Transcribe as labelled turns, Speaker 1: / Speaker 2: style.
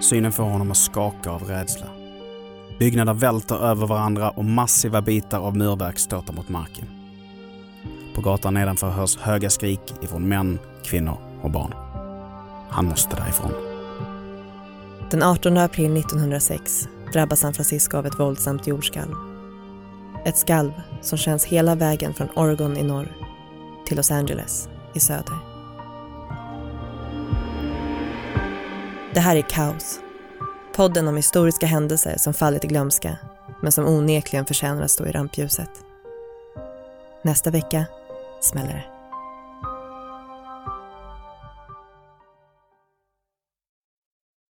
Speaker 1: Synen får honom att skaka av rädsla. Byggnader välter över varandra och massiva bitar av murverk stöter mot marken. På gatan nedanför hörs höga skrik ifrån män, kvinnor och barn. Han måste därifrån.
Speaker 2: Den 18 april 1906 drabbas San Francisco av ett våldsamt jordskalv. Ett skalv som känns hela vägen från Oregon i norr till Los Angeles i söder. Det här är Kaos. Podden om historiska händelser som fallit i glömska men som onekligen förtjänar att stå i rampljuset. Nästa vecka smäller det.